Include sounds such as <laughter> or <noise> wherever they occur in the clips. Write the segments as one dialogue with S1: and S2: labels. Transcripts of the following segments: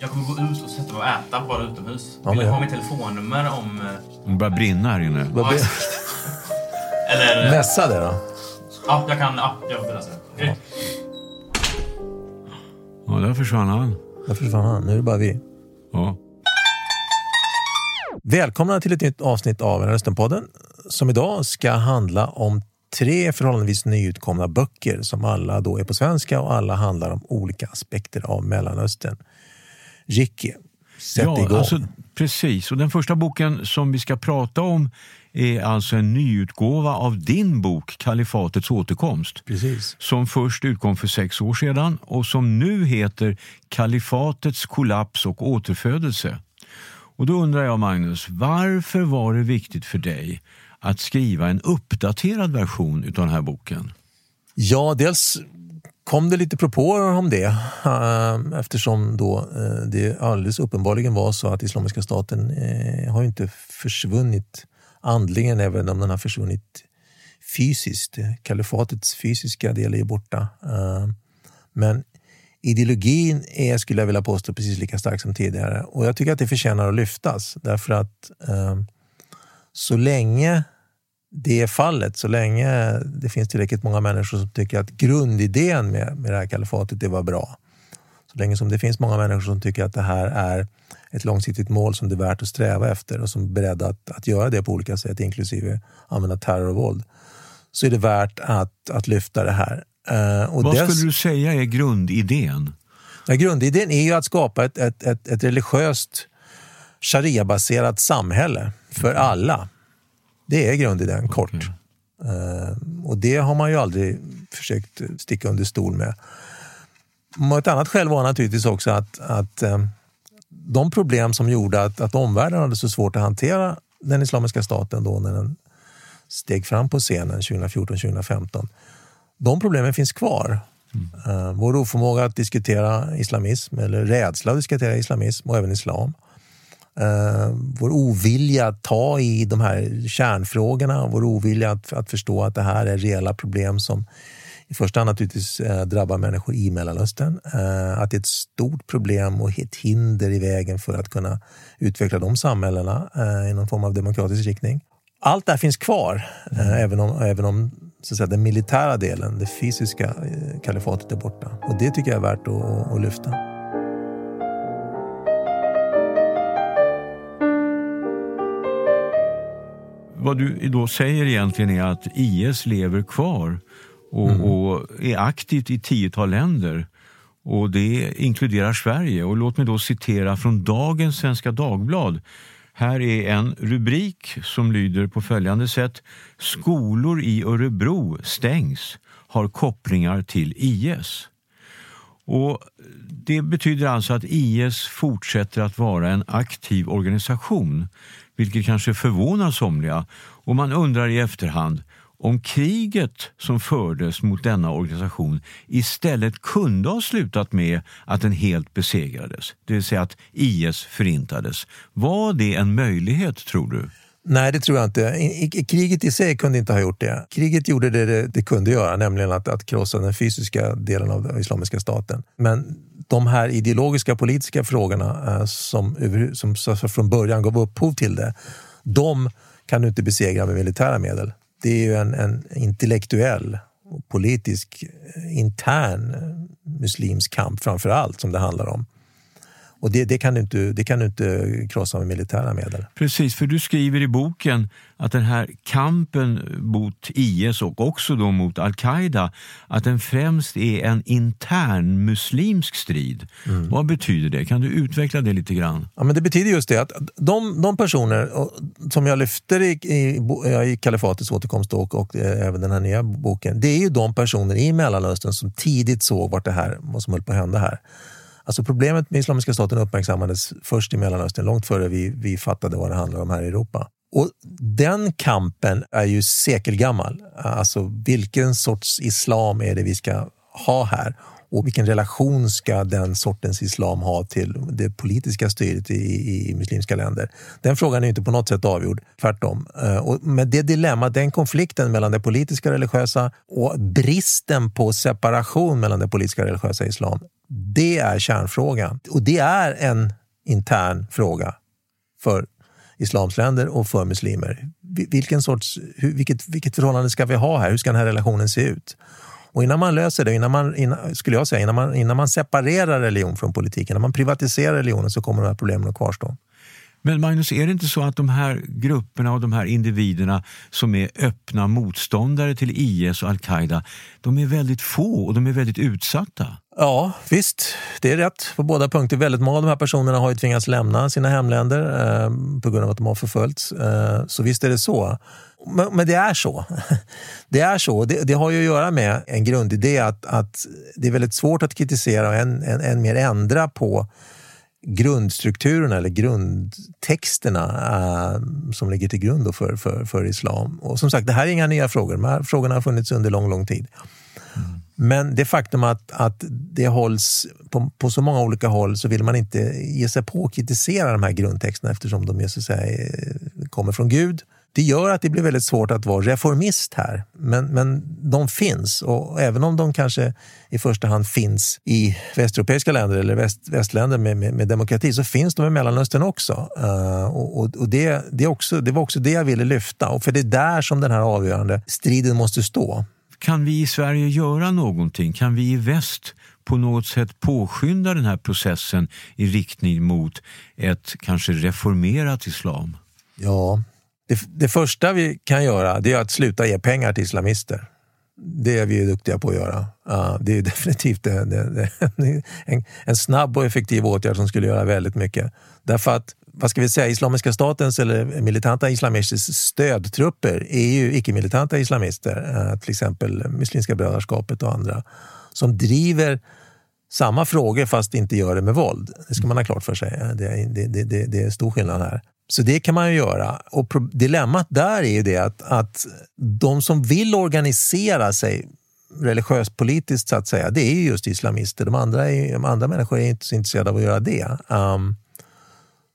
S1: Jag kommer gå ut och sätta mig och äta bara utomhus.
S2: Ja,
S1: Vill du
S2: jag-
S1: ha mitt telefonnummer om... eh,
S3: Det börjar brinna här inne.
S2: Blir-
S1: Eller... eh,
S2: Mässa det då?
S1: Ja, jag kan... Ja, jag får läsa det. Okej.
S3: Ja, där försvann han.
S2: Där försvann han. Nu är det bara vi.
S3: Ja.
S2: Välkomna till ett nytt avsnitt av Mellanösternpodden som idag ska handla om tre förhållandevis nyutkomna böcker som alla då är på svenska och alla handlar om olika aspekter av Mellanöstern. Ricky, sätt
S3: ja,
S2: igång.
S3: alltså, precis. Och den första boken som vi ska prata om är alltså en nyutgåva av din bok Kalifatets återkomst.
S2: Precis.
S3: Som först utkom för sex år sedan och som nu heter Kalifatets kollaps och återfödelse. Och då undrar jag Magnus, varför var det viktigt för dig att skriva en uppdaterad version utav den här boken?
S2: Ja, dels kom det lite propåer om det ehm, eftersom då eh, det alldeles uppenbarligen var så att Islamiska staten eh, har inte försvunnit andligen även om den har försvunnit fysiskt. Kalifatets fysiska del är borta. Ehm, men ideologin är, skulle jag vilja påstå, precis lika stark som tidigare. Och jag tycker att det förtjänar att lyftas därför att ehm, så länge det är fallet, så länge det finns tillräckligt många människor som tycker att grundidén med, med det här kalifatet det var bra. Så länge som det finns många människor som tycker att det här är ett långsiktigt mål som det är värt att sträva efter och som är beredda att, att göra det på olika sätt, inklusive använda terror och våld, så är det värt att, att lyfta det här. Och
S3: Vad
S2: dess-
S3: skulle du säga är grundidén?
S2: Ja, grundidén är ju att skapa ett, ett, ett, ett religiöst sharia-baserat samhälle för alla. Det är grundidén, kort. Eh, och det har man ju aldrig försökt sticka under stol med. Ett annat skäl var naturligtvis också att, att eh, de problem som gjorde att, att omvärlden hade så svårt att hantera den Islamiska staten då när den steg fram på scenen 2014-2015. De problemen finns kvar. Eh, Vår oförmåga att diskutera islamism eller rädsla att diskutera islamism och även islam. Eh, Vår ovilja att ta i de här kärnfrågorna, vår ovilja att, att förstå att det här är reella problem som i första hand naturligtvis eh, drabbar människor i Mellanöstern. Eh, Att det är ett stort problem och ett hinder i vägen för att kunna utveckla de samhällena i någon form av demokratisk riktning. Allt det här finns kvar, eh, även om, även om så att säga, den militära delen, det fysiska kalifatet är borta. Och det tycker jag är värt att, att lyfta.
S3: Vad du då säger egentligen är att IS lever kvar och, och är aktivt i tiotal länder. Och det inkluderar Sverige. Och låt mig då citera från dagens Svenska Dagblad. Här är en rubrik som lyder på följande sätt. Skolor i Örebro stängs, har kopplingar till IS. Och Det betyder alltså att IS fortsätter att vara en aktiv organisation, vilket kanske förvånar somliga. Och man undrar i efterhand om kriget som fördes mot denna organisation istället kunde ha slutat med att den helt besegrades, det vill säga att IS förintades. Var det en möjlighet, tror du?
S2: Nej, det tror jag inte. I, i, kriget i sig kunde inte ha gjort det. Kriget gjorde det det, det kunde göra, nämligen att, att krossa den fysiska delen av Islamiska staten. Men de här ideologiska politiska frågorna eh, som, som från början gav upphov till det, de kan du inte besegra med militära medel. Det är ju en, en intellektuell och politisk intern eh, muslimsk kamp framför allt som det handlar om. Och det, det, kan du inte, det kan du inte krossa med militära medel.
S3: Precis, för du skriver i boken att den här kampen mot IS och också då mot al-Qaida, att den främst är en intern muslimsk strid. Vad betyder det? Kan du utveckla det lite grann?
S2: Ja, men det betyder just det att de, de personer som jag lyfter i, i, i Kalifatets återkomst och, och eh, även den här nya boken, det är ju de personer i Mellanöstern som tidigt såg vart det här, vad som höll på att hända här. Alltså problemet med Islamiska staten uppmärksammades först i Mellanöstern, långt före vi, vi fattade vad det handlar om här i Europa. Och den kampen är ju sekelgammal. Alltså vilken sorts islam är det vi ska ha här? Och vilken relation ska den sortens islam ha till det politiska styret i, i muslimska länder? Den frågan är inte på något sätt avgjord, tvärtom. Eh, och med det dilemma, den konflikten mellan det politiska och religiösa och bristen på separation mellan det politiska och religiösa islam, det är kärnfrågan. Och det är en intern fråga för islamsländer och för muslimer. Vilken sorts, vilket, vilket förhållande ska vi ha här? Hur ska den här relationen se ut? Och innan man löser det, innan man, innan, skulle jag säga, innan man, innan man separerar religion från politiken, när man privatiserar religionen så kommer de här problemen att kvarstå.
S3: Men Magnus, är det inte så att de här grupperna och de här individerna som är öppna motståndare till IS och al-Qaida, de är väldigt få och de är väldigt utsatta?
S2: Ja, visst. Det är rätt på båda punkter. Väldigt många av de här personerna har ju tvingats lämna sina hemländer eh, på grund av att de har förföljts. Eh, så visst är det så. Men, men, det är så. <laughs> Det är så. Det, det, har ju att göra med en grundidé att, att det är väldigt svårt att kritisera och än, än, än mer ändra på grundstrukturerna eller grundtexterna äh, som ligger till grund för, för, för islam. Och som sagt, det här är inga nya frågor. De här frågorna har funnits under lång, lång tid. Mm. Men det faktum att, att det hålls på, på, så många olika håll så vill man inte ge sig på att kritisera de här grundtexterna eftersom de är, så säga, eh, kommer från Gud det gör att det blir väldigt svårt att vara reformist här. Men, men de finns och även om de kanske i första hand finns i västeuropeiska länder eller väst, västländer med, med, med, demokrati så finns de i Mellanöstern också. Uh, och, och det, det, också, det var också det jag ville lyfta och för det är där som den här avgörande striden måste stå.
S3: Kan vi i Sverige göra någonting? Kan vi i väst på något sätt påskynda den här processen i riktning mot ett kanske reformerat islam?
S2: Ja, det, det, första vi kan göra det är att sluta ge pengar till islamister. Det är vi duktiga på att göra. Uh, det är <laughs> definitivt det, det, en, en, snabb och effektiv åtgärd som skulle göra väldigt mycket. Därför att vad ska vi säga, Islamiska statens eller militanta islamisters stödtrupper är ju icke-militanta islamister, uh, till exempel Muslimska brödraskapet och andra, som driver samma frågor fast inte gör det med våld. Det ska man ha klart för sig. Eh, det, det, det, det är stor skillnad här. Så det kan man ju göra. Och dilemmat där är ju det att, att de som vill organisera sig religiöst politiskt så att säga, det är ju just islamister. De andra, är, de andra människor är inte så intresserade av att göra det. Um,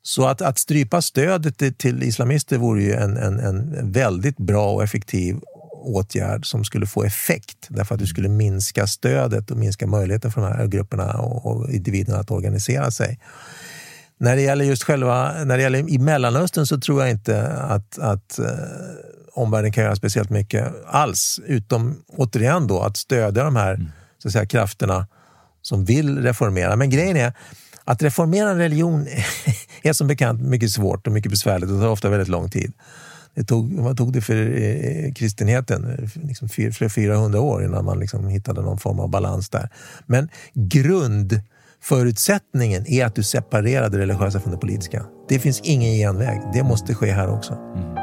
S2: så att, att strypa stödet till, till islamister vore ju en, en, en väldigt bra och effektiv åtgärd som skulle få effekt därför att du skulle minska stödet och minska möjligheten för de här grupperna och, och individerna att organisera sig. När det gäller just själva, när det gäller i Mellanöstern så tror jag inte att, att eh, omvärlden kan göra speciellt mycket alls. Utom återigen då att stödja de här mm. så att säga, krafterna som vill reformera. Men grejen är att reformera en religion <laughs> är som bekant mycket svårt och mycket besvärligt och tar ofta väldigt lång tid. Det tog, vad tog det för eh, kristenheten? Liksom 400 år innan man liksom hittade någon form av balans där. Men grund Förutsättningen är att du separerar det religiösa från det politiska. Det finns ingen genväg. Det måste ske här också. Mm.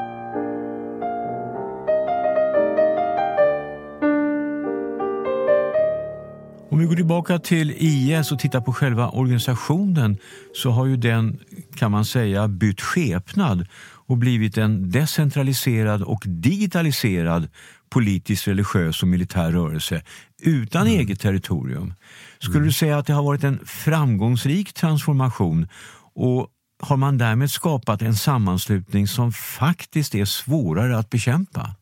S3: Om vi går tillbaka till IS och tittar på själva organisationen så har ju den, kan man säga, bytt skepnad och blivit en decentraliserad och digitaliserad politisk, religiös och militär rörelse utan mm. eget territorium. Skulle mm. du säga att det har varit en framgångsrik transformation och har man därmed skapat en sammanslutning som faktiskt är svårare att bekämpa?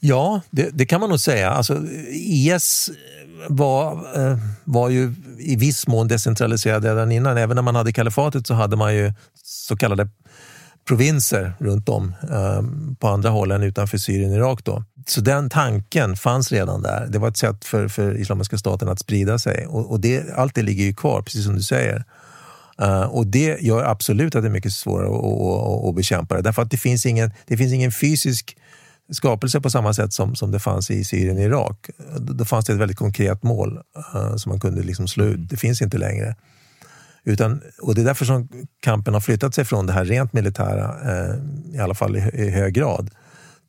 S2: Ja, det, det kan man nog säga. Alltså, IS var, eh, var ju i viss mån decentraliserad redan innan. Även när man hade kalifatet så hade man ju så kallade provinser runt om eh, på andra håll än utanför Syrien och Irak. Då. Så den tanken fanns redan där. Det var ett sätt för, för Islamiska staten att sprida sig. Och, och det, allt det ligger ju kvar, precis som du säger. Uh, och det gör absolut att det är mycket svårare att, att, att bekämpa det. Därför att det finns ingen, det finns ingen fysisk skapelse på samma sätt som, som det fanns i Syrien och Irak. Då fanns det ett väldigt konkret mål uh, som man kunde liksom slå ut. Det finns inte längre. Utan, och det är därför som kampen har flyttat sig från det här rent militära, eh, i alla fall i, i hög grad,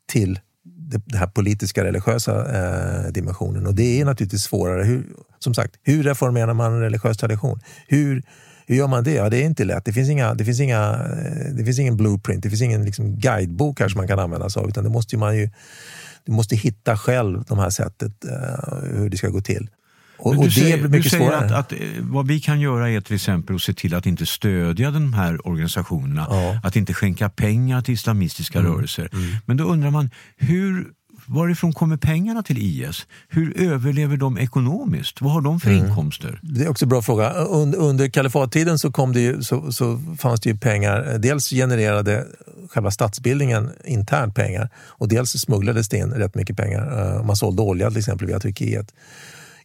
S2: till den här politiska religiösa eh, dimensionen. Och det är naturligtvis svårare. Hur, som sagt, hur reformerar man en religiös tradition? Hur, hur gör man det? Ja, det är inte lätt. Det finns, inga, det finns, inga, eh, det finns ingen blueprint, det finns ingen liksom, guidebok här som man kan använda sig av. Utan det måste man ju, du måste hitta själv de här sättet, eh, hur det ska gå till. Och, och
S3: du
S2: det
S3: säger,
S2: blir mycket
S3: du säger
S2: svårare.
S3: att, att eh, vad vi kan göra är till exempel att se till att inte stödja de här organisationerna,
S2: Ja. Mm.
S3: att inte skänka pengar till islamistiska rörelser. Men då undrar man, hur, varifrån kommer pengarna till IS? Hur överlever de ekonomiskt? Vad har de för
S2: Mm.
S3: inkomster?
S2: Det är också en bra fråga. Under, under kalifattiden så, kom det ju, så, så fanns det ju pengar. Dels genererade själva statsbildningen internt pengar och dels smugglades det in rätt mycket pengar. Eh, Man sålde olja till exempel via Turkiet.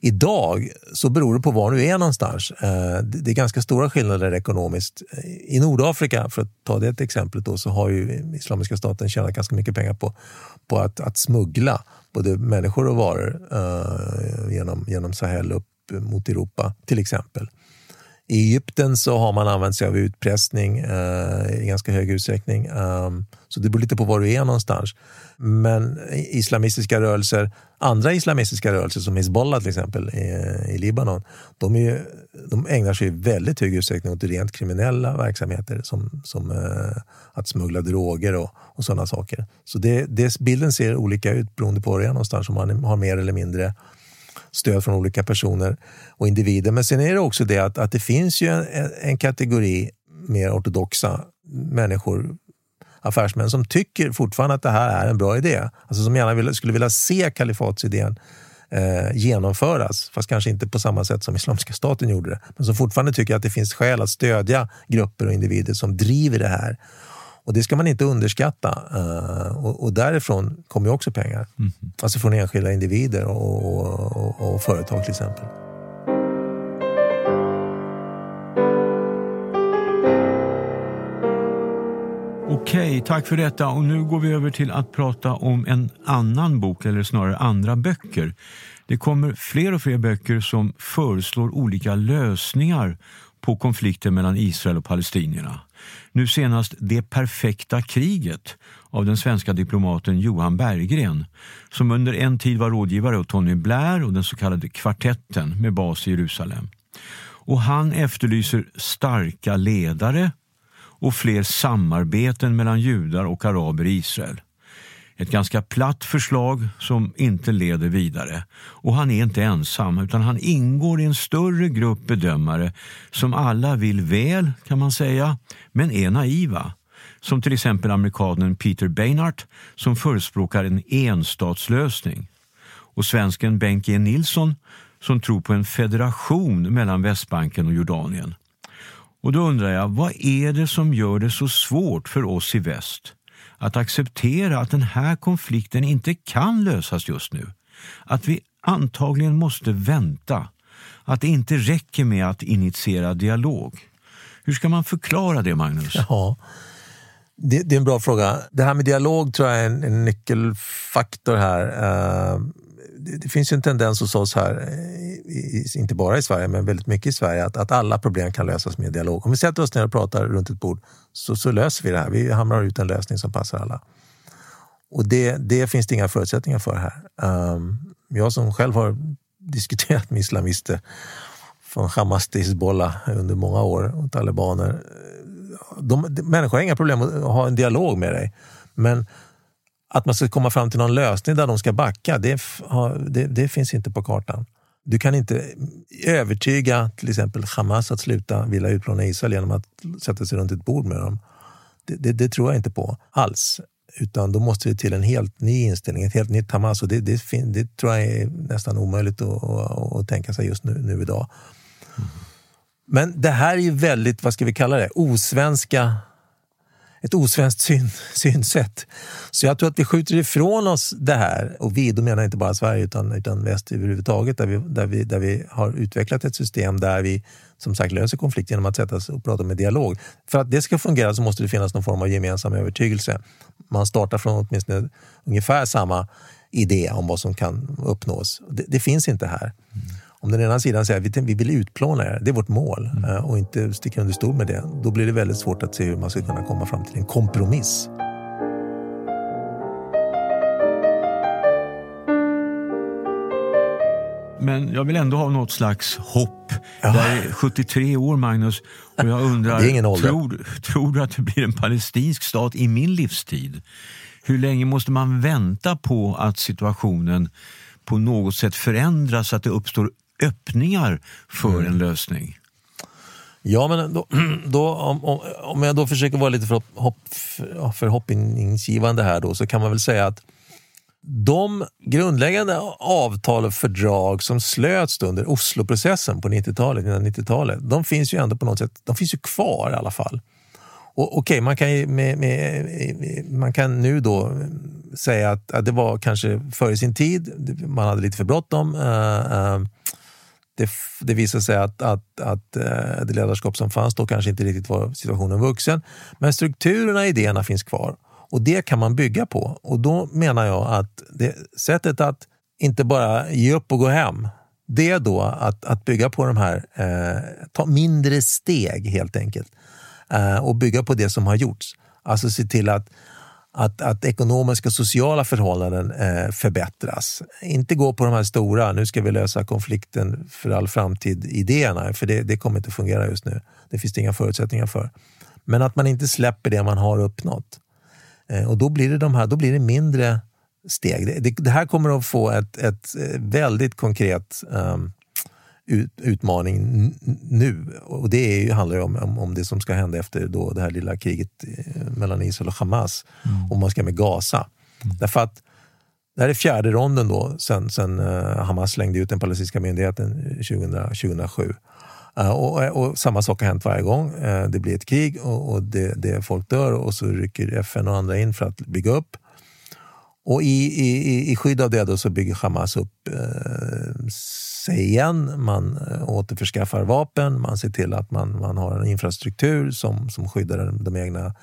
S2: Idag så beror det på var du är någonstans. Eh, det är ganska stora skillnader ekonomiskt. Eh, I Nordafrika, för att ta det exemplet, exempel, då, så har ju Islamiska staten tjänat ganska mycket pengar på, på att, att smuggla både människor och varor eh, genom, genom Sahel upp mot Europa till exempel. I Egypten så har man använt sig av utpressning eh, i ganska hög utsträckning. Um, så det beror lite på var du är någonstans. Men islamistiska rörelser, andra islamistiska rörelser som Hizbollah till exempel i, i Libanon, de, är, ju- de ägnar sig i väldigt hög utsträckning åt rent kriminella verksamheter som, som eh, att smuggla droger och, och sådana saker. Så det, det, bilden ser olika ut beroende på var du är någonstans, om man har mer eller mindre stöd från olika personer och individer. Men sen är det också det att, att det finns ju en, en kategori mer ortodoxa människor, affärsmän, som tycker fortfarande att det här är en bra idé. Alltså som gärna vill, skulle vilja se kalifatsidén eh, genomföras, fast kanske inte på samma sätt som Islamiska staten gjorde det. Men som fortfarande tycker att det finns skäl att stödja grupper och individer som driver det här. Och det ska man inte underskatta. Eh, och, och därifrån kommer också pengar. Alltså från enskilda individer och, och, och, och företag till exempel.
S3: Okej, tack för detta. Och nu går vi över till att prata om en annan bok, eller snarare andra böcker. Det kommer fler och fler böcker som föreslår olika lösningar på konflikten mellan Israel och palestinierna. Nu senast Det perfekta kriget av den svenska diplomaten Johan Berggren som under en tid var rådgivare åt Tony Blair och den så kallade kvartetten med bas i Jerusalem. Och han efterlyser starka ledare och fler samarbeten mellan judar och araber i Israel. Ett ganska platt förslag som inte leder vidare. Och han är inte ensam utan han ingår i en större grupp bedömare som alla vill väl kan man säga, men är naiva. Som till exempel amerikanen Peter Beinart som förespråkar en enstatslösning. Och svensken Bengt G Nilsson som tror på en federation mellan Västbanken och Jordanien. Och då undrar jag, vad är det som gör det så svårt för oss i väst att acceptera att den här konflikten inte kan lösas just nu? Att vi antagligen måste vänta? Att det inte räcker med att initiera dialog? Hur ska man förklara det, Magnus?
S2: Ja, det, det är en bra fråga. Det här med dialog tror jag är en, en nyckelfaktor här. Uh det, det finns ju en tendens hos oss här, eh, i, i, inte bara i Sverige, men väldigt mycket i Sverige, att, att alla problem kan lösas med dialog. Om vi sätter oss ner och pratar runt ett bord så, så löser vi det här. Vi hamnar ut en lösning som passar alla. Och det, det finns det inga förutsättningar för här. Um, jag som själv har <laughs> diskuterat med islamister från Hamas till Hizbollah under många år och talibaner. Eh, de, de, människor har inga problem att ha en dialog med dig. Men att man ska komma fram till någon lösning där de ska backa, det, det, det finns inte på kartan. Du kan inte övertyga till exempel Hamas att sluta vilja utplåna Israel genom att sätta sig runt ett bord med dem. Det, det, det tror jag inte på alls. Utan då måste det till en helt ny inställning, ett helt nytt Hamas. Och det, det, det tror jag är nästan omöjligt att, att, att tänka sig just nu, nu idag. Mm. Men det här är ju väldigt, vad ska vi kalla det, osvenska ett osvenskt syn, synsätt. Så jag tror att vi skjuter ifrån oss det här, och vi, då menar jag inte bara Sverige utan, utan väst överhuvudtaget, där vi, där, vi, där vi har utvecklat ett system där vi som sagt löser konflikt genom att sätta sig och prata med dialog. För att det ska fungera så måste det finnas någon form av gemensam övertygelse. Man startar från åtminstone ungefär samma idé om vad som kan uppnås. Det, det finns inte här. Mm. Om den ena sidan säger att vi vill utplåna er, det är vårt mål mm. och inte sticka under stol med det, då blir det väldigt svårt att se hur man ska kunna komma fram till en kompromiss.
S3: Men jag vill ändå ha något slags hopp. Ja. Jag är 73 år, Magnus, och jag <laughs> undrar, tror, tror du att det blir en palestinsk stat i min livstid? Hur länge måste man vänta på att situationen på något sätt förändras så att det uppstår öppningar för
S2: Mm.
S3: en lösning?
S2: Ja, men då, <clears throat> då, om, om, om jag då försöker vara lite förhopp, hopp, för, förhoppningsgivande här då, så kan man väl säga att de grundläggande avtal och fördrag som slöts under Osloprocessen på 90-talet, 90-talet, de finns ju ändå på något sätt de finns ju kvar i alla fall. Och Okej, man, kan ju med, med, man kan nu då säga att, att det var kanske före sin tid, man hade lite för bråttom. Uh, uh, det, det visade sig att, att, att eh, det ledarskap som fanns då kanske inte riktigt var situationen vuxen. Men strukturerna, idéerna finns kvar och det kan man bygga på. Och då menar jag att det, sättet att inte bara ge upp och gå hem, det är då att, att bygga på de här, eh, ta mindre steg helt enkelt eh, och bygga på det som har gjorts. Alltså se till att att, att ekonomiska och sociala förhållanden eh, förbättras. Inte gå på de här stora, nu ska vi lösa konflikten för all framtid-idéerna, för det, det kommer inte fungera just nu. Det finns det inga förutsättningar för. Men att man inte släpper det man har uppnått. Eh, och då blir det, de här, då blir det mindre steg. Det, det, det här kommer att få ett, ett eh, väldigt konkret um, ut, utmaning nu. Och det är ju, handlar om, om, om, det som ska hända efter då det här lilla kriget mellan Israel och Hamas. Mm. Och man ska med Gaza. Mm. Därför att det här är fjärde ronden då sen, sen uh, Hamas slängde ut den palestinska myndigheten 2000, 2007. Uh, och, och, samma sak har hänt varje gång. Det blir ett krig och, och det, det, folk dör och så rycker FN och andra in för att bygga upp. Och i, i, i skydd av det då så bygger Hamas upp eh, sig igen. Man eh, återförskaffar vapen, man ser till att man, man har en infrastruktur som, som skyddar de, egna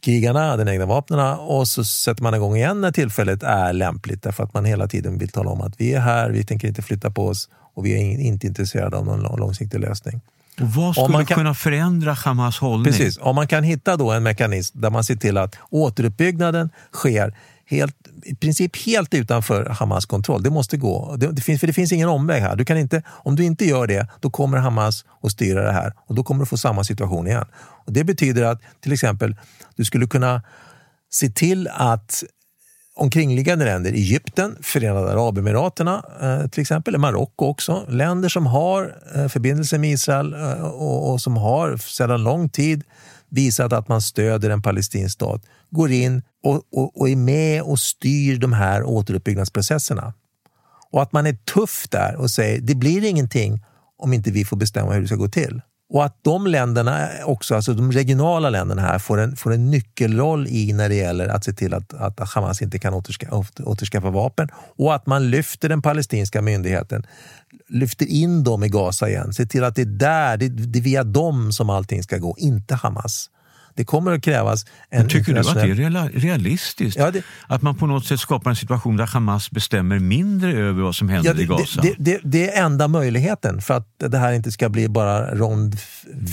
S2: krigarna, de egna vapnen och så sätter man igång igen när tillfället är lämpligt därför att man hela tiden vill tala om att vi är här, vi tänker inte flytta på oss och vi är inte intresserade av någon långsiktig lösning.
S3: Och vad skulle man kan, kunna förändra Hamas hållning?
S2: Precis, om man kan hitta då en mekanism där man ser till att återuppbyggnaden sker helt, i princip helt utanför Hamas kontroll. Det måste gå. Det, det, finns, för det finns ingen omväg här. Du kan inte, om du inte gör det, då kommer Hamas att styra det här och då kommer du få samma situation igen. Och det betyder att till exempel du skulle kunna se till att omkringliggande länder, Egypten, Förenade Arabemiraterna eh, till exempel, Marocko också, länder som har eh, förbindelser med Israel eh, och, och, som har sedan lång tid visat att man stöder en palestinsk stat, går in och, och, och är med och styr de här återuppbyggnadsprocesserna. Och att man är tuff där och säger det blir ingenting om inte vi får bestämma hur det ska gå till. Och att de länderna också, alltså de regionala länderna här får en, får en nyckelroll i när det gäller att se till att, att Hamas inte kan återskaffa, återskaffa vapen och att man lyfter den palestinska myndigheten, lyfter in dem i Gaza igen, se till att det är där, det, det är via dem som allting ska gå, inte Hamas. Det kommer att krävas en
S3: Men Tycker du att det är realistiskt? Ja, det, att man på något sätt skapar en situation där Hamas bestämmer mindre över vad som händer
S2: ja, det,
S3: i Gaza?
S2: Det, det, är enda möjligheten för att det här inte ska bli bara rond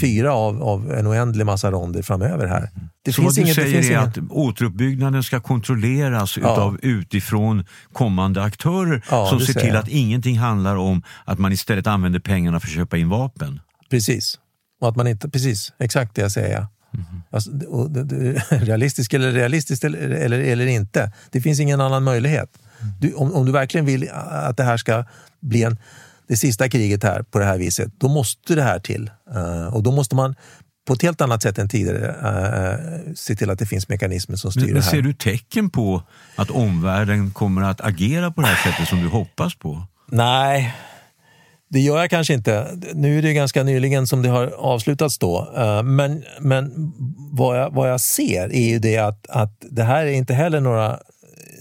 S2: fyra av, av en oändlig massa ronder framöver här.
S3: Det Så vad du inget, säger är inget... att återuppbyggnaden ska kontrolleras ja. av utifrån kommande aktörer ja, som ser till jag. att ingenting handlar om att man istället använder pengarna för att köpa in vapen?
S2: Precis. Och att man inte, precis, exakt det jag säger. Mm. Alltså, det, det, <laughs> realistiskt eller realistiskt eller, eller, eller, inte. Det finns ingen annan möjlighet. Du, om, om, du verkligen vill att det här ska bli en, det sista kriget här på det här viset, då måste det här till. Uh, och då måste man på ett helt annat sätt än tidigare uh, se till att det finns mekanismer som styr
S3: men,
S2: det här.
S3: Men ser du tecken på att omvärlden kommer att agera på det här sättet som du hoppas på?
S2: Nej, det gör jag kanske inte. Nu är det ganska nyligen som det har avslutats då. Men, men vad, jag, vad jag ser är ju det att, att det här är inte heller några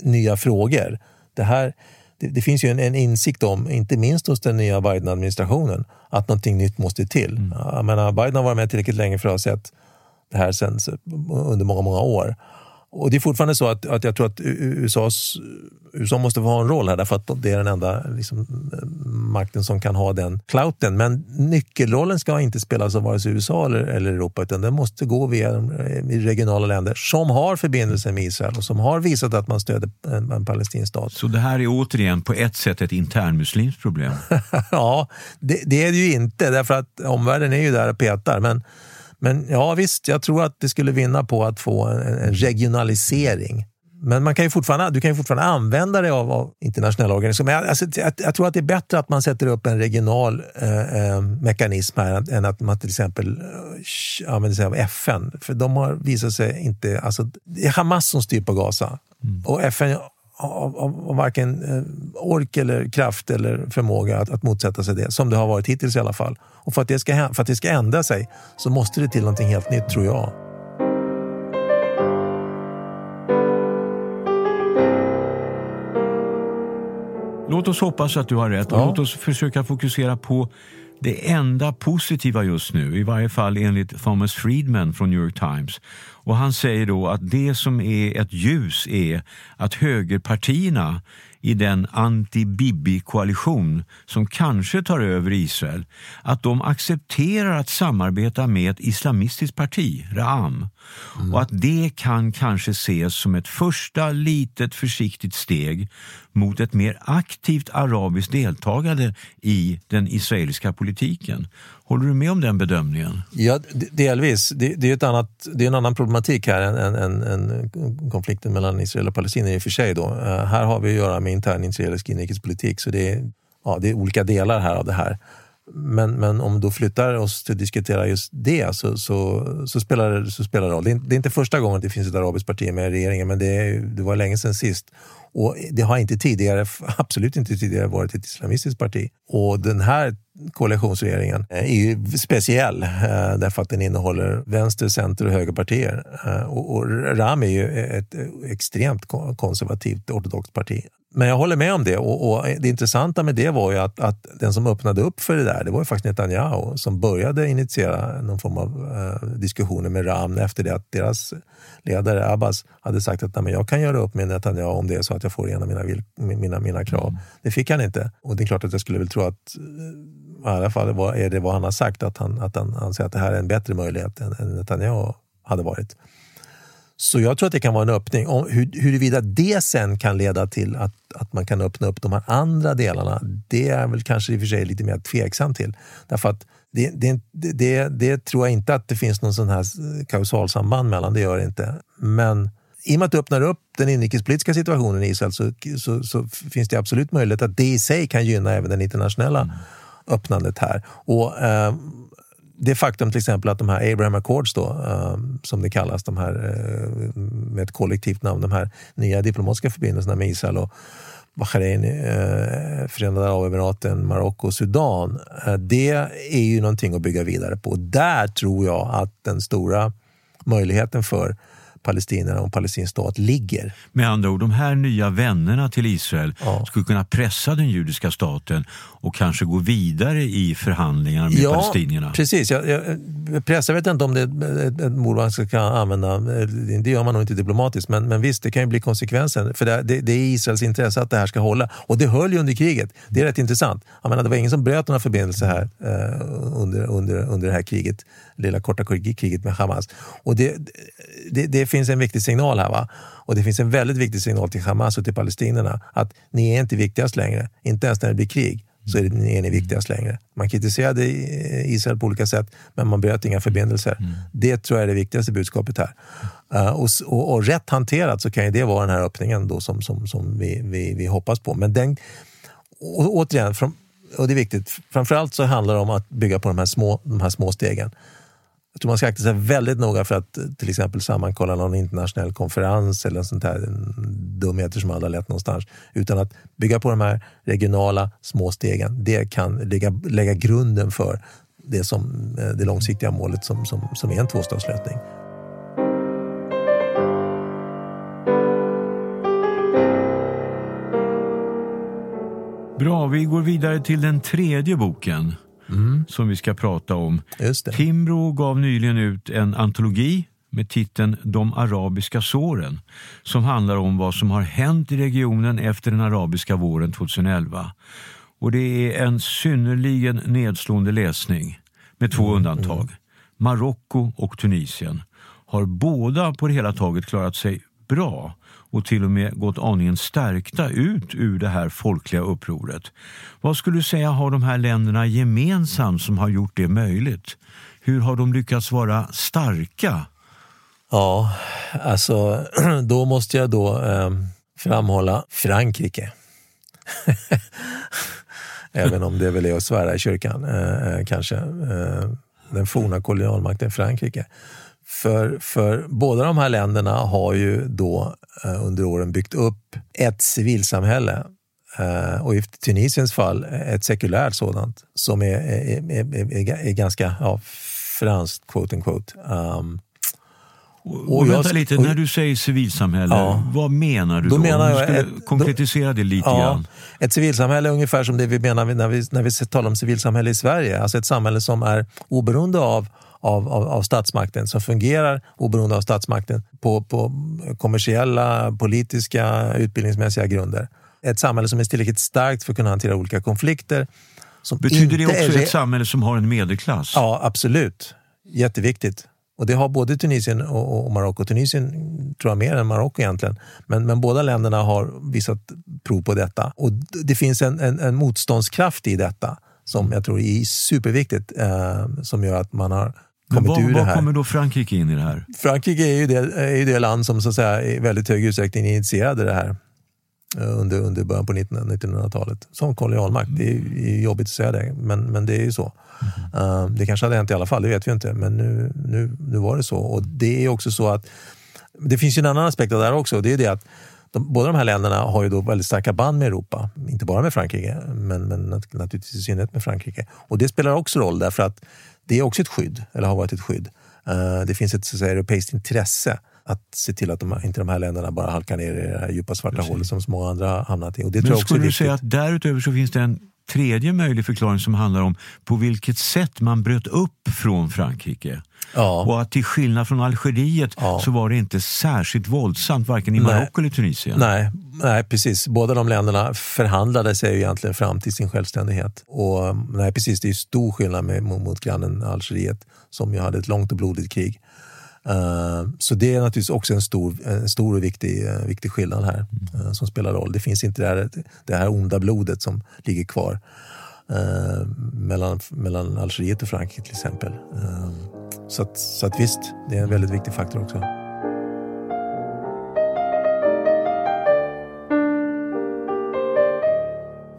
S2: nya frågor. Det, här, det, det finns ju en, en, insikt om, inte minst hos den nya Biden-administrationen, att någonting nytt måste till. Mm. Jag menar, Biden har varit med tillräckligt länge för att ha sett det här sen, under många, många år. Och det är fortfarande så att, att jag tror att USAs, USA måste få ha en roll här därför att det är den enda liksom, makten som kan ha den clouten. Men nyckelrollen ska inte spelas av vare sig USA eller, eller Europa utan den måste gå via regionala länder som har förbindelser med Israel och som har visat att man stöder en, en palestinsk stat.
S3: Så det här är återigen på ett sätt ett internmuslimskt problem? <laughs>
S2: ja, det, det, är det ju inte därför att omvärlden är ju där och petar. Men men ja visst, jag tror att det skulle vinna på att få en, regionalisering. Men man kan ju fortfarande, du kan ju fortfarande använda dig av, av internationella organisationer. Men alltså, jag, jag, tror att det är bättre att man sätter upp en regional eh, eh mekanism här än att man till exempel eh, använder sig av FN. För de har visat sig inte... Alltså, det är Hamas som styr på Gaza. Mm. Och FN har, har varken eh, ork eller kraft eller förmåga att, att motsätta sig det, som det har varit hittills i alla fall. Och för att, det ska, för att det ska ändra sig så måste det till någonting helt nytt, tror jag.
S3: Låt oss hoppas att du har rätt och ja. låt oss försöka fokusera på det enda positiva just nu, i varje fall enligt Thomas Friedman från New York Times. Och Han säger då att det som är ett ljus är att högerpartierna i den anti-Bibi-koalition som kanske tar över Israel, att de accepterar att samarbeta med ett islamistiskt parti, Ra'am. Mm. Och att det kan kanske ses som ett första litet försiktigt steg mot ett mer aktivt arabiskt deltagande i den israeliska politiken. Håller du med om den bedömningen?
S2: Ja, delvis. Det, det är, ett annat, det är en annan problematik här än, än, än konflikten mellan Israel och Palestina i och för sig. Då. Eh, här har vi att göra med intern israelisk inrikespolitik så det är, ja, det är olika delar här av det här. Men, men om vi då flyttar oss till att diskutera just det så, så, så, spelar, det, så spelar det roll. Det är, det är inte första gången det finns ett arabiskt parti med i regeringen men det, är, det var länge sedan sist. Och det har inte tidigare, <laughs> absolut inte tidigare varit ett islamistiskt parti. Och den här koalitionsregeringen är ju speciell eh, därför att den innehåller vänster, center och högerpartier. Eh, och Ram är ju ett extremt konservativt ortodoxt parti. Men jag håller med om det och, och, det intressanta med det var ju att, att, den som öppnade upp för det där, det var ju faktiskt Netanyahu som började initiera någon form av eh, diskussioner med Ram efter det att deras ledare Abbas hade sagt att jag kan göra upp med Netanyahu om det är så att jag får igenom mina, mina, mina krav. Mm. Det fick han inte. Och det är klart att jag skulle väl tro att i alla fall är det vad han har sagt, att han, att han anser att det här är en bättre möjlighet än, än Netanyahu hade varit. Så jag tror att det kan vara en öppning. Om, hur, huruvida det sen kan leda till att, att man kan öppna upp de här andra delarna, det är väl kanske i och för sig lite mer tveksam till. Därför att det, det, det, det tror jag inte att det finns någon sån här kausalsamband mellan, det gör det inte. Men i och med att du öppnar upp den inrikespolitiska situationen i Israel så, så, så, finns det absolut möjlighet att det i sig kan gynna även den internationella mm öppnandet här. Och, eh, det faktum till exempel att de här Abraham Accords, då, um, som det kallas, de här, uh, med ett kollektivt namn, de här nya diplomatiska förbindelserna med Israel och Bahrain, uh, Förenade Arabemiraten, Marocko och Sudan. Uh, det är ju någonting att bygga vidare på. Där tror jag att den stora möjligheten för palestinierna och palestinsk stat ligger.
S3: Med andra ord, de här nya vännerna till Israel ja. skulle kunna pressa den judiska staten och kanske gå vidare i förhandlingar med
S2: ja,
S3: palestinierna?
S2: precis. Jag, jag, pressa vet inte om det är ett, ett ord man ska använda. Det gör man nog inte diplomatiskt, men, men visst, det kan ju bli konsekvensen. För det, det, det, är Israels intresse att det här ska hålla. Och det höll ju under kriget. Det är rätt intressant. Jag menar, det var ingen som bröt några förbindelser här eh, under, under, under det här kriget, lilla korta kriget med Hamas. Och det, det, det finns en viktig signal här. Va? Och det finns en väldigt viktig signal till Hamas och till palestinierna att ni är inte viktigast längre, inte ens när det blir krig så är, är ni viktigast längre. Man kritiserade Israel på olika sätt, men man bröt inga förbindelser. Mm. Det tror jag är det viktigaste budskapet här. Uh, och, och, och, rätt hanterat så kan det vara den här öppningen då som, som, som vi, vi, vi hoppas på. Men den, och, återigen, från, och det är viktigt, framförallt så handlar det om att bygga på de här små, de här små stegen. Jag tror man ska akta sig väldigt noga för att eh, till exempel sammankolla någon internationell konferens eller sånt här dumheter som aldrig har lett någonstans. Utan att bygga på de här regionala små stegen. Det kan lägga, lägga grunden för det, som, eh, det långsiktiga målet som, som, som är en tvåstatslösning.
S3: Bra, vi går vidare till den tredje boken mm. som vi ska prata om. Timbro gav nyligen ut en antologi med titeln De arabiska såren som handlar om vad som har hänt i regionen efter den arabiska våren 2011. Och Det är en synnerligen nedslående läsning med två mm. undantag. Mm. Marocko och Tunisien har båda på det hela taget klarat sig bra och till och med gått aningen stärkta ut ur det här folkliga upproret. Vad skulle du säga har de här länderna gemensamt som har gjort det möjligt? Hur har de lyckats vara starka?
S2: Ja, alltså <clears throat> då måste jag då eh, framhålla Frankrike. <laughs> Även om det väl är att svära i kyrkan, eh, eh kanske. Eh, den forna kolonialmakten Frankrike. För, för båda de här länderna har ju då eh, under åren byggt upp ett civilsamhälle eh, och i Tunisiens fall ett sekulärt sådant som är, är, är, är, är ganska ja, franskt, quote unquote. Um,
S3: och, och vänta jag, lite, och, när du säger civilsamhälle, ja, vad menar du då? då? Menar jag, ett, konkretisera då, det lite ja, grann.
S2: Ett civilsamhälle är ungefär som det vi menar när vi, när vi talar om civilsamhälle i Sverige. Alltså ett samhälle som är oberoende av av, av, av statsmakten, som fungerar oberoende av statsmakten på, på kommersiella, politiska, utbildningsmässiga grunder. Ett samhälle som är tillräckligt starkt för att kunna hantera olika konflikter.
S3: Betyder det också är... ett samhälle som har en medelklass?
S2: Ja, absolut. Jätteviktigt. Och det har både Tunisien och, och Marocko. Tunisien tror jag mer än Marocko egentligen. Men, men båda länderna har visat prov på detta. Och det finns en, en, en motståndskraft i detta som jag tror är superviktigt. Eh, som gör att man har kommit
S3: vad,
S2: ur det här.
S3: Vad kommer då Frankrike in i det här?
S2: Frankrike är ju det, är ju det land som så att säga, i väldigt hög utsträckning initierade det här eh, under, under början på 1900-talet som kolonialmakt. Det är jobbigt att säga det, men, men det är ju så. Mm. Uh, det kanske hade hänt i alla fall, det vet vi inte, men nu, nu, nu var det så. Och det är också så att det finns ju en annan aspekt av det här också. Det är det att de, båda de här länderna har ju då väldigt starka band med Europa. Inte bara med Frankrike, men, men naturligtvis i synnerhet med Frankrike. Och det spelar också roll därför att det är också ett skydd, eller har varit ett skydd. Uh, det finns ett så säga, europeiskt intresse att se till att de, inte de här länderna bara halkar ner i det här djupa svarta Precis. hålet som så många andra hamnat i. Och det
S3: Men
S2: tror jag
S3: skulle
S2: du
S3: säga att därutöver så finns det en tredje möjlig förklaring som handlar om på vilket sätt man bröt upp från Frankrike? Ja. Och att till skillnad från Algeriet ja. så var det inte särskilt våldsamt varken i Marocko eller Tunisien.
S2: Nej, nej, precis. Båda de länderna förhandlade sig egentligen fram till sin självständighet. Och nej, precis, det är stor skillnad med, mot grannen Algeriet som ju hade ett långt och blodigt krig. Uh, så det är naturligtvis också en stor, en stor och viktig, uh, viktig skillnad här uh, som spelar roll. Det finns inte det här, det här onda blodet som ligger kvar mellan, mellan Algeriet och Frankrike till exempel. Så att, så att visst, det är en väldigt viktig faktor också.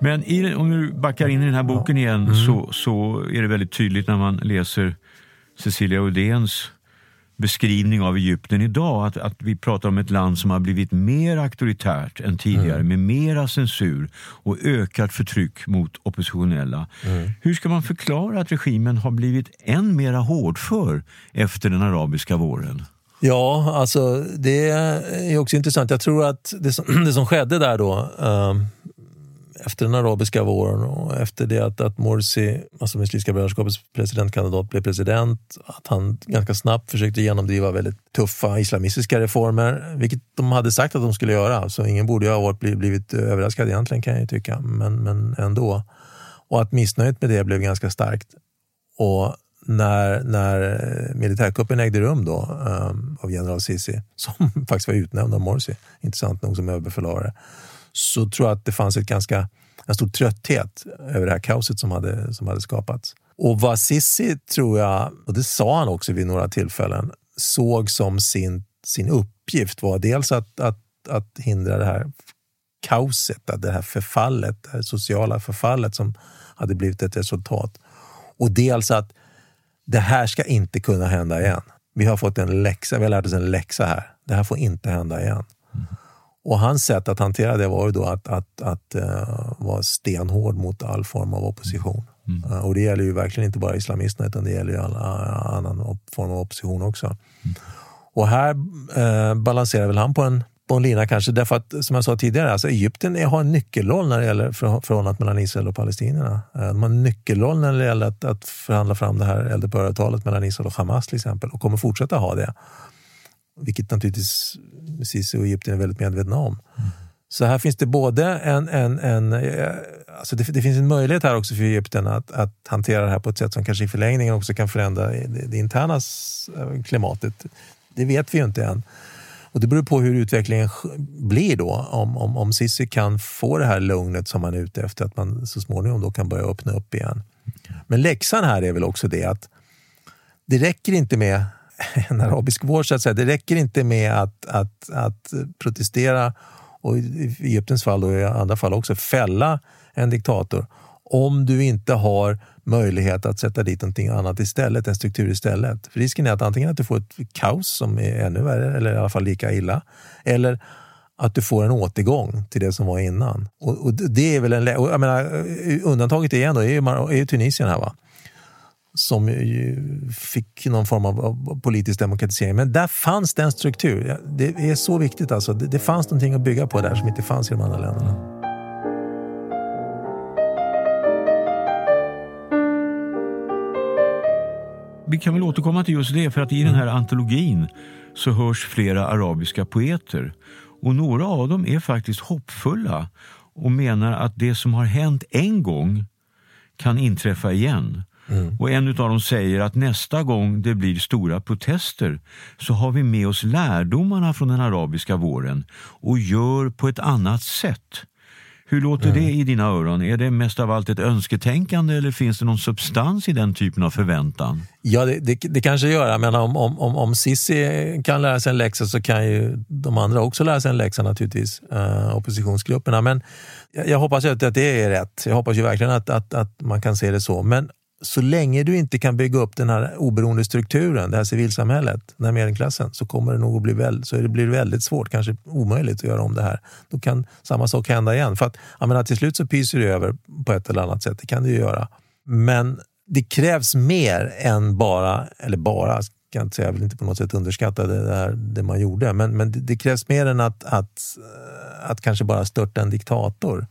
S3: Men i, om du backar in i den här boken igen mm. så, så är det väldigt tydligt när man läser Cecilia Udéns beskrivning av Egypten idag, att, att vi pratar om ett land som har blivit mer auktoritärt än tidigare mm. med mera censur och ökat förtryck mot oppositionella. Mm. Hur ska man förklara att regimen har blivit än mera hårdför efter den arabiska våren?
S2: Ja, alltså det är också intressant. Jag tror att det som, <clears throat> det som skedde där då, um, efter den arabiska våren och efter det att, att Morsi, alltså Muslimska brödraskapets presidentkandidat, blev president, att han ganska snabbt försökte genomdriva väldigt tuffa islamistiska reformer, vilket de hade sagt att de skulle göra. Så ingen borde ha varit, blivit överraskad egentligen kan jag ju tycka, men, men ändå. Och att missnöjet med det blev ganska starkt. Och när, när militärkuppen ägde rum då, um, av general Sisi, som <laughs> faktiskt var utnämnd av Morsi, intressant nog som överbefälhavare, så tror jag att det fanns ett ganska, en stor trötthet över det här kaoset som hade, som hade skapats. Och vad Sissi, tror jag, och det sa han också vid några tillfällen, såg som sin, sin uppgift var dels att, att, att hindra det här kaoset, det här förfallet, det här sociala förfallet som hade blivit ett resultat. Och dels att det här ska inte kunna hända igen. Vi har fått en läxa, vi har lärt oss en läxa här. Det här får inte hända igen. Och hans sätt att hantera det var ju då att, att, att uh, vara stenhård mot all form av opposition. Mm. Uh, och det gäller ju verkligen inte bara islamisterna utan det gäller ju all uh, annan form av opposition också. Mm. Och här uh, balanserar väl han på en, på en lina kanske därför att som jag sa tidigare, alltså Egypten har en nyckelroll när det gäller förhållandet mellan Israel och palestinierna. De har en nyckelroll när det gäller att, att förhandla fram det här eldupphöravtalet mellan Israel och Hamas till exempel och kommer fortsätta ha det. Vilket naturligtvis Sisi och Egypten är väldigt medvetna om. Mm. Så här finns det både en, en, en eh, alltså det, det, finns en möjlighet här också för Egypten att, att hantera det här på ett sätt som kanske i förlängningen också kan förändra det, det interna eh, klimatet. Det vet vi ju inte än. Och det beror på hur utvecklingen blir då. Om, om, om Sissi kan få det här lugnet som man är ute efter, att man så småningom då kan börja öppna upp igen. Men läxan här är väl också det att det räcker inte med <laughs> en arabisk vår. Så att säga. Det räcker inte med att, att, att protestera och i Egyptens fall och i andra fall också fälla en diktator om du inte har möjlighet att sätta dit någonting annat istället, en struktur istället. För risken är att antingen att du får ett kaos som är ännu värre eller i alla fall lika illa eller att du får en återgång till det som var innan. Och, och det är väl en, jag menar, undantaget igen då, är, ju, är ju Tunisien här. Va? Som fick någon form av politisk demokratisering. Men där fanns den struktur. Det är så viktigt. Alltså. Det fanns någonting att bygga på där som inte fanns i de andra länderna.
S3: Vi kan väl återkomma till just det, för att i den här antologin så hörs flera arabiska poeter. Och några av dem är faktiskt hoppfulla och menar att det som har hänt en gång kan inträffa igen. Mm. Och en av dem säger att nästa gång det blir stora protester så har vi med oss lärdomarna från den arabiska våren och gör på ett annat sätt. Hur låter mm. det i dina öron? Är det mest av allt ett önsketänkande eller finns det någon substans i den typen av förväntan?
S2: Ja, det, det, det kanske gör. Men om, om, om, om Sissi kan lära sig en läxa så kan ju de andra också lära sig en läxa naturligtvis, uh, oppositionsgrupperna. Men jag, jag hoppas att det är rätt. Jag hoppas ju verkligen att, att, att man kan se det så. Men så länge du inte kan bygga upp den här oberoende strukturen, det här civilsamhället, den här medelklassen, så kommer det nog att bli, väl, så det blir väldigt svårt, kanske omöjligt att göra om det här. Då kan samma sak hända igen. För att, jag menar, till slut så pyser det över på ett eller annat sätt, det kan det ju göra. Men det krävs mer än bara, eller bara, kan jag inte säga, jag vill inte på något sätt underskatta det, där, det man gjorde, men, men det, det, krävs mer än att, att, att kanske bara störta en diktator.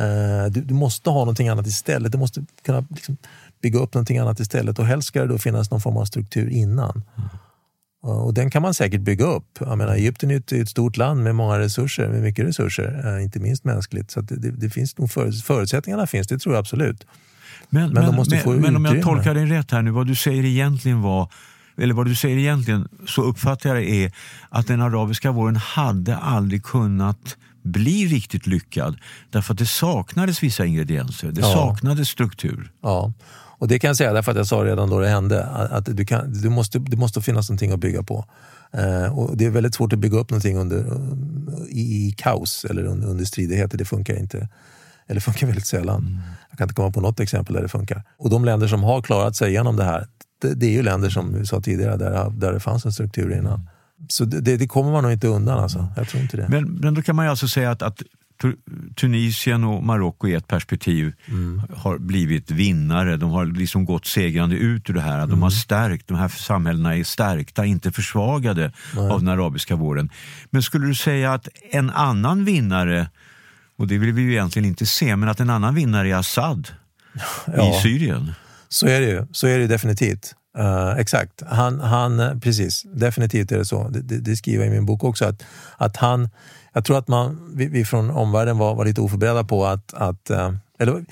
S2: Uh, du, du, måste ha någonting annat istället. Du måste kunna liksom, bygga upp någonting annat istället och helst ska det då finnas någon form av struktur innan. Mm. Och den kan man säkert bygga upp. Jag menar, Egypten är ett, ett stort land med många resurser, med mycket resurser, eh, inte minst mänskligt. Så det, det, finns nog förutsättningarna finns, det tror jag absolut.
S3: Men, men, men, men om jag tolkar dig rätt här nu, vad du säger egentligen var eller vad du säger egentligen, så uppfattar jag det är att den arabiska våren hade aldrig kunnat bli riktigt lyckad därför att det saknades vissa ingredienser, det ja. saknades struktur.
S2: Ja, och det kan jag säga därför att jag sa redan då det hände att du, kan, du måste, det måste finnas någonting att bygga på. Eh, och Det är väldigt svårt att bygga upp någonting under, i, i kaos eller under, under stridigheter. Det funkar inte. Eller <laughs> funkar väldigt sällan. Mm. Jag kan inte komma på något exempel där det funkar. Och de länder som har klarat sig igenom det här, det, det är ju länder som vi sa tidigare, där, där det fanns en struktur innan. Mm. Så det, det, kommer man nog inte undan. Alltså. Jag tror inte det.
S3: Men, men då kan man ju alltså säga att, att Tunisien och Marocko i ett perspektiv mm. har blivit vinnare. De har liksom gått segrande ut ur det här. De mm. har stärkt, de här samhällena är stärkta, inte försvagade Nej. av den arabiska våren. Men skulle du säga att en annan vinnare, och det vill vi ju egentligen inte se, men att en annan vinnare är Assad ja. i Syrien?
S2: Så är det ju. Så är det definitivt. Uh, exakt. Han, han, precis, definitivt är det så. Det, det, det, skriver jag i min bok också. Att, att han, jag tror att man, vi, vi från omvärlden var, var lite oförberedda på att, att uh, eller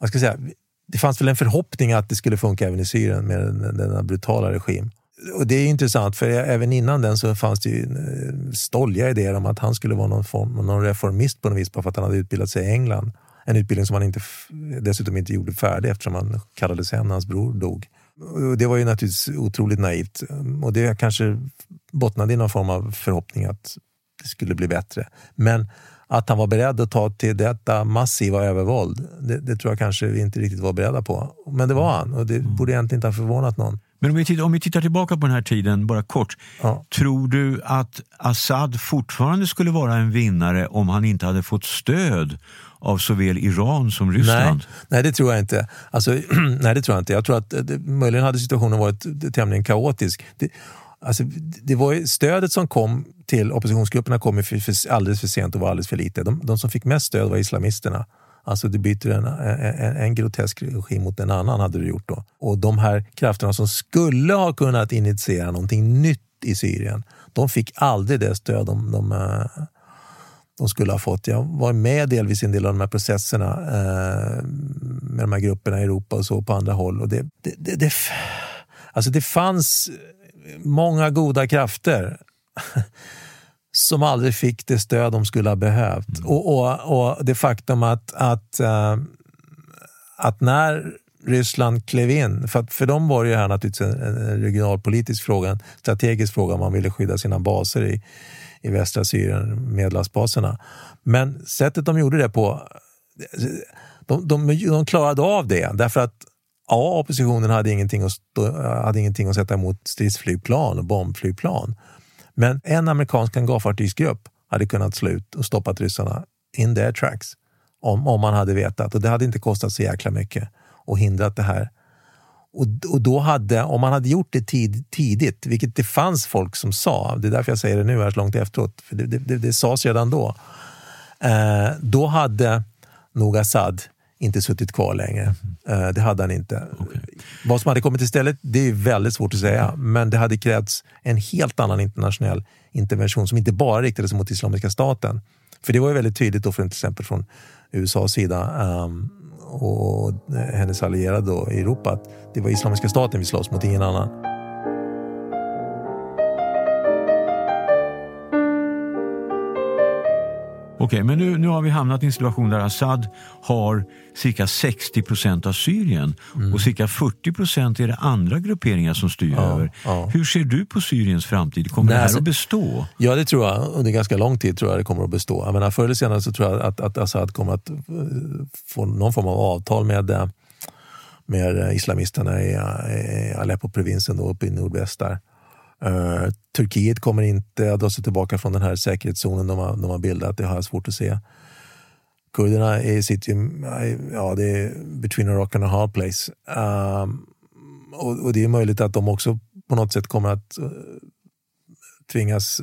S2: vad ska jag säga, det fanns väl en förhoppning att det skulle funka även i Syrien med den, denna brutala regim. Och Det är intressant, för även innan den så fanns det ju eh, stolliga idéer om att han skulle vara någon, form, någon reformist på något vis, bara för att han hade utbildat sig i England. En utbildning som han inte, dessutom inte gjorde färdig eftersom han kallades hem när hans bror dog. Det var ju naturligtvis otroligt naivt och det kanske bottnade i någon form av förhoppning att det skulle bli bättre. Men att han var beredd att ta till detta massiva övervåld, det, det tror jag kanske vi inte riktigt var beredda på. Men det var han och det mm. borde egentligen inte ha förvånat någon.
S3: Men om vi, tittar, om vi tittar tillbaka på den här tiden, bara kort. Ja. Tror du att Assad fortfarande skulle vara en vinnare om han inte hade fått stöd av såväl Iran som Ryssland?
S2: Nej, nej det tror jag inte. Alltså, <clears throat> nej, det tror jag inte. Jag tror att eh, det, möjligen hade situationen varit tämligen kaotisk. Det, alltså, det var stödet som kom till oppositionsgrupperna kom för, för, alldeles för sent och var alldeles för lite. De, de som fick mest stöd var islamisterna. Alltså du byter en, en, en, grotesk regim mot en annan hade du gjort då. Och de här krafterna som skulle ha kunnat initiera någonting nytt i Syrien, de fick aldrig det stöd de, de, eh, de skulle ha fått. Jag var med delvis i en del av de här processerna eh, med de här grupperna i Europa och så på andra håll. Och det, det, det, det, alltså det fanns många goda krafter <laughs> som aldrig fick det stöd de skulle ha behövt. Mm. Och, och, och, det faktum att, att, uh, att när Ryssland klev in, för, att, för dem var det här naturligtvis en, en regionalpolitisk fråga, en strategisk fråga, man ville skydda sina baser i, i västra Syrien, medelhavsbaserna. Men sättet de gjorde det på, de, de, de klarade av det därför att Ja, oppositionen hade ingenting, att stå, hade ingenting att sätta emot stridsflygplan och bombflygplan. Men en amerikansk hangarfartygsgrupp hade kunnat slå ut och stoppat ryssarna in their tracks om, om man hade vetat. Och det hade inte kostat så jäkla mycket och hindrat det här. Och, och då hade, om man hade gjort det tid, tidigt, vilket det fanns folk som sa, det är därför jag säger det nu här så långt efteråt, för det, det, det, det sades redan då. Eh, då hade nog Assad inte suttit kvar längre. Mm. Det hade han inte. Okay. Vad som hade kommit istället, det är väldigt svårt att säga. Men det hade krävts en helt annan internationell intervention som inte bara riktade sig mot Islamiska staten. För det var ju väldigt tydligt då från, till exempel från USAs sida um, och eh, hennes allierade då, i Europa att det var Islamiska staten vi slåss mot, ingen annan.
S3: Okej, men nu, nu har vi hamnat i en situation där Assad har cirka 60 procent av Syrien mm. och cirka 40 procent är det andra grupperingar som styr ja, över. Ja. Hur ser du på Syriens framtid? Kommer Nej, det här alltså, att bestå?
S2: Ja, det tror jag. Under ganska lång tid tror jag det kommer att bestå. Jag menar, förr eller senare så tror jag att, att Assad kommer att eh, få någon form av avtal med eh, med islamisterna i, i Aleppo-provinsen uppe i nordväst där. Uh, Turkiet kommer inte att dra sig tillbaka från den här säkerhetszonen de har, de har bildat. Det har jag svårt att se. Kurderna är, sitter ju, ja, det är between a rock and a hard place. Um, och, och, det är möjligt att de också på något sätt kommer att uh, tvingas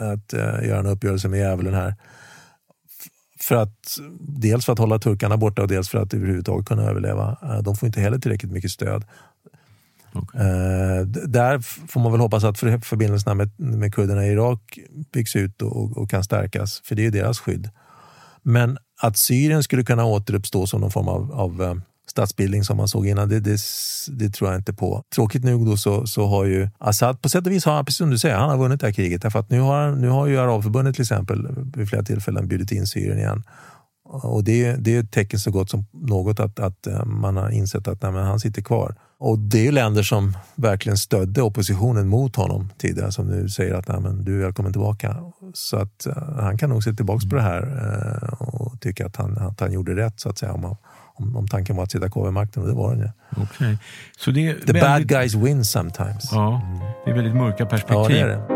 S2: eh, att uh, göra en uppgörelse med djävulen här. För att, dels för att hålla turkarna borta och dels för att överhuvudtaget kunna överleva. De får inte heller tillräckligt mycket stöd. Okay. Eh, där får man väl hoppas att förbindelserna med, med kurderna i Irak byggs ut och, och, kan stärkas, för det är ju deras skydd. Men att Syrien skulle kunna återuppstå som någon form av, av eh, statsbildning som man såg innan, det, det, det, tror jag inte på. Tråkigt nog då så, så har ju Assad, på sätt och vis har han, precis som du säger, han har vunnit det här kriget. Därför att nu har, nu har ju Arabförbundet till exempel vid flera tillfällen bjudit in Syrien igen. Och det, det är ett tecken så gott som något att, att eh, man har insett att nej, han sitter kvar. Och det är länder som verkligen stödde oppositionen mot honom tidigare som nu säger att nej, men du är välkommen tillbaka. Så att uh, han kan nog se tillbaka på det här uh, och tycka att han, att han gjorde rätt så att säga. Om, om, om tanken var att sitta kvar vid makten och det var den ju.
S3: Okay. Så det är
S2: The väldigt... bad guys win sometimes.
S3: Ja, det är väldigt mörka perspektiv. Ja, det är det.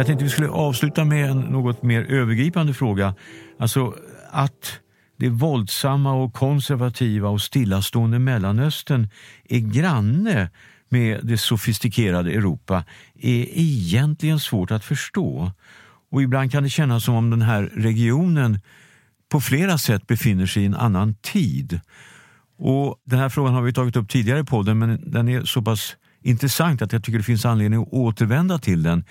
S3: Jag tänkte vi skulle avsluta med en något mer övergripande fråga. Alltså att det våldsamma och konservativa och stillastående Mellanöstern är granne med det sofistikerade Europa är egentligen svårt att förstå. Och ibland kan det kännas som om den här regionen på flera sätt befinner sig i en annan tid. Och Den här frågan har vi tagit upp tidigare i podden men den är så pass intressant att jag tycker det finns anledning att återvända till den.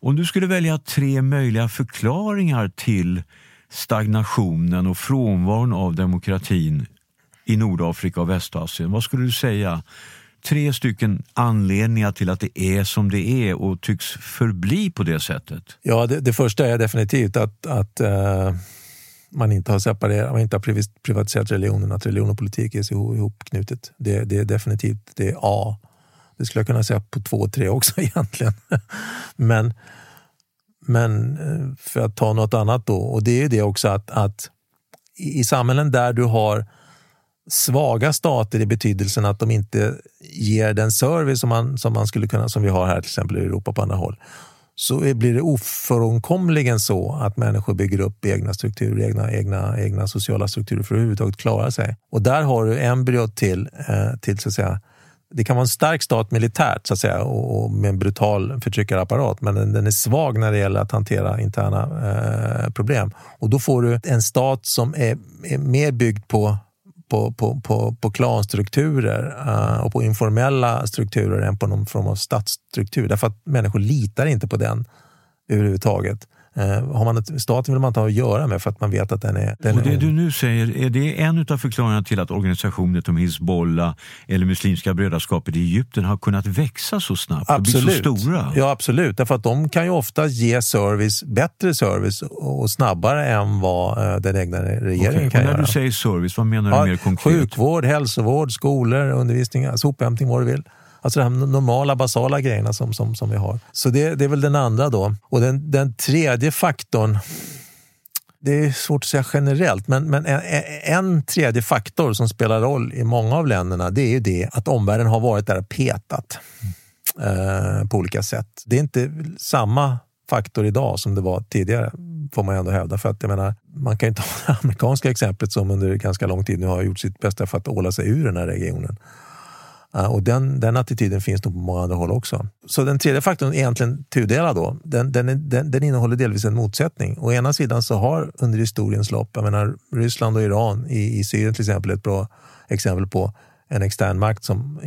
S3: Om du skulle välja tre möjliga förklaringar till stagnationen och frånvaron av demokratin i Nordafrika och Västasien, vad skulle du säga? Tre stycken anledningar till att det är som det är och tycks förbli på det sättet.
S2: Ja, det, det första är definitivt att, att uh, man inte har separerat, man inte har privatiserat religionen, att religion och politik är så ihopknutet. Det, det är definitivt det är A. Det skulle jag kunna säga på två och tre också <laughs> egentligen. Men, men eh, för att ta något annat då, och det är det också att, att i samhällen där du har svaga stater i betydelsen att de inte ger den service som man, som man skulle kunna, som vi har här till exempel i Europa på andra håll, så blir det ofrånkomligen så att människor bygger upp egna strukturer, egna, egna, egna sociala strukturer för att överhuvudtaget klara sig. Och där har du embryot till, eh, till så att säga, det kan vara en stark stat militärt så att säga, och, med en brutal förtryckarapparat men den, den, är svag när det gäller att hantera interna eh, problem. Och då får du en stat som är, är mer byggd på på, på, på, på klanstrukturer uh, och på informella strukturer än på någon form av statsstruktur. Därför att människor litar inte på den överhuvudtaget. Eh, har man ett, staten vill man inte ha att göra med för att man vet att den är... Den
S3: och det
S2: är,
S3: du nu säger, är det en av förklaringarna till att organisationer som Hizbollah eller Muslimska brödraskapet i Egypten har kunnat växa så snabbt
S2: absolut.
S3: och bli så stora?
S2: Ja, absolut. Därför att de kan ju ofta ge service, bättre service och snabbare än vad eh, den egna regeringen
S3: okay.
S2: kan
S3: och när
S2: göra.
S3: du säger service, vad menar du
S2: Ja,
S3: mer konkret?
S2: Sjukvård, hälsovård, skolor, undervisning, sophämtning, vad du vill. Alltså de här normala, basala grejerna som, som, som vi har. Så det, det är väl den andra då. Och den, den tredje faktorn, det är svårt att säga generellt, men, men en, en tredje faktor som spelar roll i många av länderna, det är ju det att omvärlden har varit där och petat eh, på olika sätt. Det är inte samma faktor idag som det var tidigare, får man ändå hävda. För att jag menar, man kan ju ta <laughs> det amerikanska exemplet som under ganska lång tid nu har gjort sitt bästa för att åla sig ur den här regionen. Och den, den attityden finns nog på många andra håll också. Så den tredje faktorn är egentligen tudelad. Då. Den, den, den, den innehåller delvis en motsättning. Å ena sidan så har under historiens lopp, jag menar Ryssland och Iran i, i Syrien till exempel ett bra exempel på en extern makt som,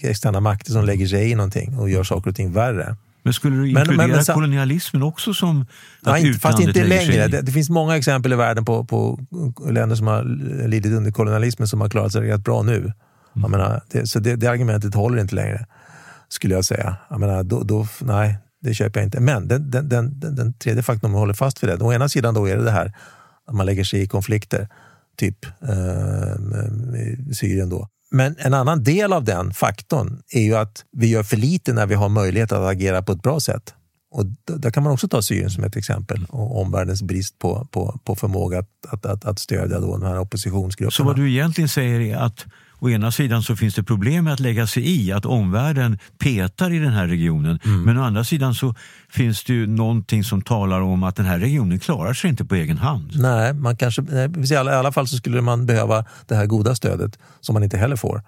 S2: externa makter som lägger sig i någonting och gör saker och ting värre.
S3: Men skulle du inkludera men, men, men, kolonialismen också som
S2: ja, inte, Fast inte längre. Det, det, finns många exempel i världen på, på länder som har lidit under kolonialismen som har klarat sig rätt bra nu. Jag menar, det, så det, det, argumentet håller inte längre, skulle jag säga. Jag menar, då, då, nej, det köper jag inte. Men den, den, den, den tredje faktorn, om håller fast vid det. Å ena sidan då är det det här att man lägger sig i konflikter, typ eh, Syrien då. Men en annan del av den faktorn är ju att vi gör för lite när vi har möjlighet att agera på ett bra sätt. Och där kan man också ta Syrien som ett exempel och omvärldens brist på, på, på förmåga att, att, att, att stödja då de här oppositionsgrupperna.
S3: Så vad du egentligen säger är att å ena sidan så finns det problem med att lägga sig i, att omvärlden petar i den här regionen. Mm. Men å andra sidan så finns det ju någonting som talar om att den här regionen klarar sig inte på egen hand.
S2: Nej, man kanske, i alla fall så skulle man behöva det här goda stödet som man inte heller får.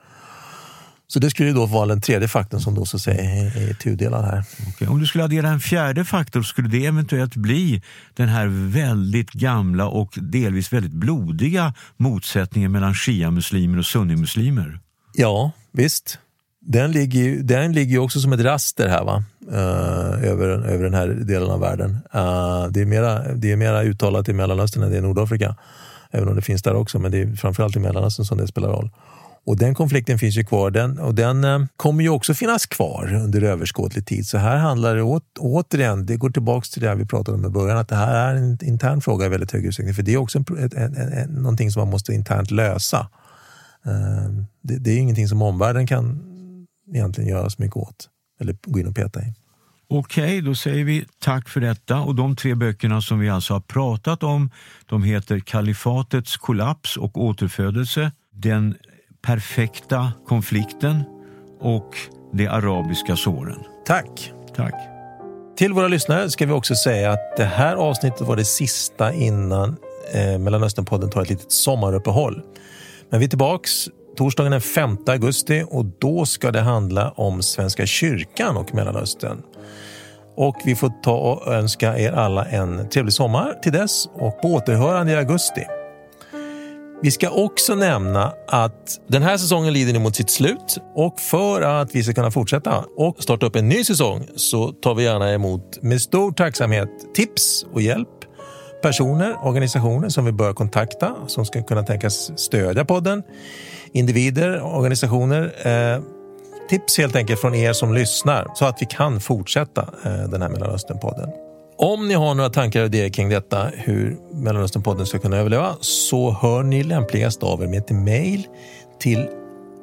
S2: Så det skulle då vara den tredje faktorn som då så att säga är tudelad här.
S3: Okay. Om du skulle addera en fjärde faktor, skulle det eventuellt bli den här väldigt gamla och delvis väldigt blodiga motsättningen mellan shia-muslimer och sunnimuslimer?
S2: Ja, visst. Den ligger ju, den ligger också som ett raster här va? Uh, över, över den här delen av världen. Uh, det, är mera, det är mera uttalat i Mellanöstern än det är i Nordafrika. Även om det finns där också, men det är framförallt i Mellanöstern som det spelar roll. Och den konflikten finns ju kvar den, och den eh, kommer ju också finnas kvar under överskådlig tid. Så här handlar det åt, återigen, det går tillbaks till det vi pratade om i början, att det här är en intern fråga i väldigt hög utsträckning. För det är också en, en, en, en, någonting som man måste internt lösa. Eh, det, det är ingenting som omvärlden kan egentligen göra så mycket åt eller gå in och peta i.
S3: Okej, då säger vi tack för detta. Och de tre böckerna som vi alltså har pratat om, de heter Kalifatets kollaps och återfödelse, Den perfekta konflikten och de arabiska såren.
S2: Tack.
S3: Tack.
S2: Till våra lyssnare ska vi också säga att det här avsnittet var det sista innan eh, Mellanösternpodden tar ett litet sommaruppehåll. Men vi är tillbaks torsdagen den 5 augusti och då ska det handla om Svenska kyrkan och Mellanöstern. Och vi får ta och önska er alla en trevlig sommar till dess och på återhörande i augusti. Vi ska också nämna att den här säsongen lider nu mot sitt slut och för att vi ska kunna fortsätta och starta upp en ny säsong så tar vi gärna emot med stor tacksamhet tips och hjälp personer, organisationer som vi bör kontakta som ska kunna tänkas stödja podden. Individer, organisationer. Eh, tips helt enkelt från er som lyssnar så att vi kan fortsätta eh, den här Mellanöstern-podden. Om ni har några tankar och idéer kring detta, hur Mellanösternpodden ska kunna överleva, så hör ni lämpligast av er med ett mejl till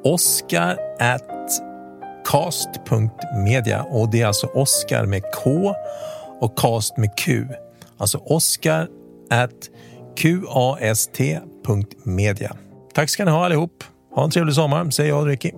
S2: oscar.cast.media. Och det är alltså Oscar med K och cast med Q. Alltså Oscar at qast.media. Tack ska ni ha allihop. Ha en trevlig sommar, säger jag och Ricky.